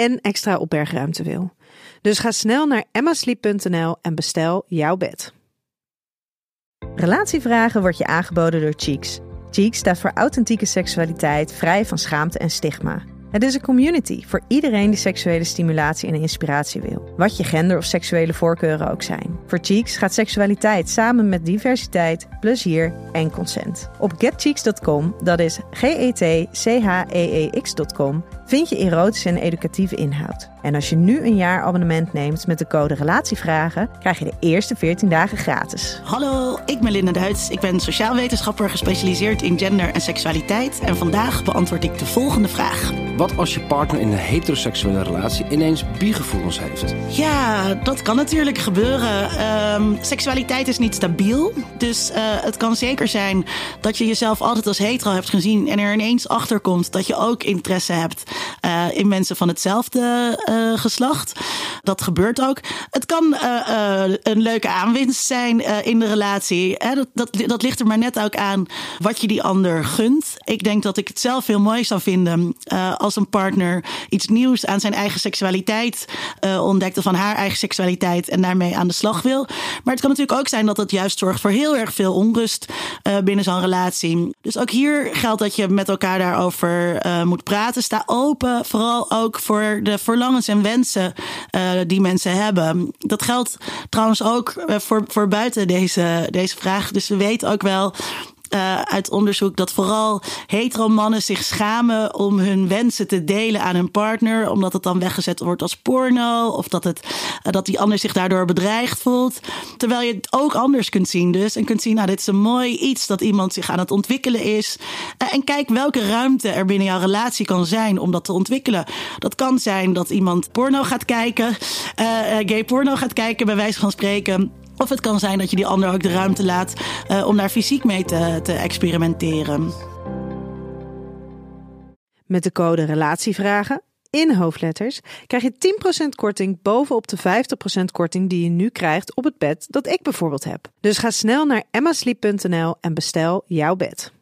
en extra opbergruimte wil. Dus ga snel naar emmasleep.nl en bestel jouw bed. Relatievragen wordt je aangeboden door Cheeks. Cheeks staat voor authentieke seksualiteit, vrij van schaamte en stigma. Het is een community voor iedereen die seksuele stimulatie en inspiratie wil. Wat je gender of seksuele voorkeuren ook zijn. Voor Cheeks gaat seksualiteit samen met diversiteit, plezier en consent. Op getcheeks.com, dat is G-E-T-C-H-E-E-X.com, vind je erotische en educatieve inhoud. En als je nu een jaar abonnement neemt met de code Relatievragen, krijg je de eerste 14 dagen gratis. Hallo, ik ben Linda Duits. Ik ben sociaal wetenschapper gespecialiseerd in gender en seksualiteit. En vandaag beantwoord ik de volgende vraag. Wat als je partner in een heteroseksuele relatie ineens bigevoelens heeft? Ja, dat kan natuurlijk gebeuren. Ehm, seksualiteit is niet stabiel. Dus eh, het kan zeker zijn dat je jezelf altijd als hetero hebt gezien. En er ineens achter komt dat je ook interesse hebt eh, in mensen van hetzelfde uh, geslacht. Dat gebeurt ook. Het kan een leuke aanwinst zijn in de relatie. Hè? Dat, dat, dat ligt er maar net ook aan wat je die ander gunt. Ik denk dat ik het zelf heel mooi zou vinden een partner iets nieuws aan zijn eigen seksualiteit uh, ontdekt of van haar eigen seksualiteit en daarmee aan de slag wil. Maar het kan natuurlijk ook zijn dat het juist zorgt voor heel erg veel onrust uh, binnen zo'n relatie. Dus ook hier geldt dat je met elkaar daarover uh, moet praten. Sta open, vooral ook voor de verlangens en wensen die mensen hebben. Dat geldt trouwens ook voor, voor buiten deze, deze vraag. Dus we weten ook wel uh, uit onderzoek dat vooral hetero mannen zich schamen om hun wensen te delen aan hun partner, omdat het dan weggezet wordt als porno of dat, het, uh, dat die ander zich daardoor bedreigd voelt. Terwijl je het ook anders kunt zien dus en kunt zien, nou dit is een mooi iets dat iemand zich aan het ontwikkelen is. Uh, en kijk welke ruimte er binnen jouw relatie kan zijn om dat te ontwikkelen. Dat kan zijn dat iemand porno gaat kijken, gay porno gaat kijken bij wijze van spreken. Of het kan zijn dat je die ander ook de ruimte laat uh, om daar fysiek mee te, te experimenteren. Met de code Relatievragen in hoofdletters krijg je 10% korting bovenop de 50% korting die je nu krijgt op het bed dat ik bijvoorbeeld heb. Dus ga snel naar emmasleep.nl en bestel jouw bed.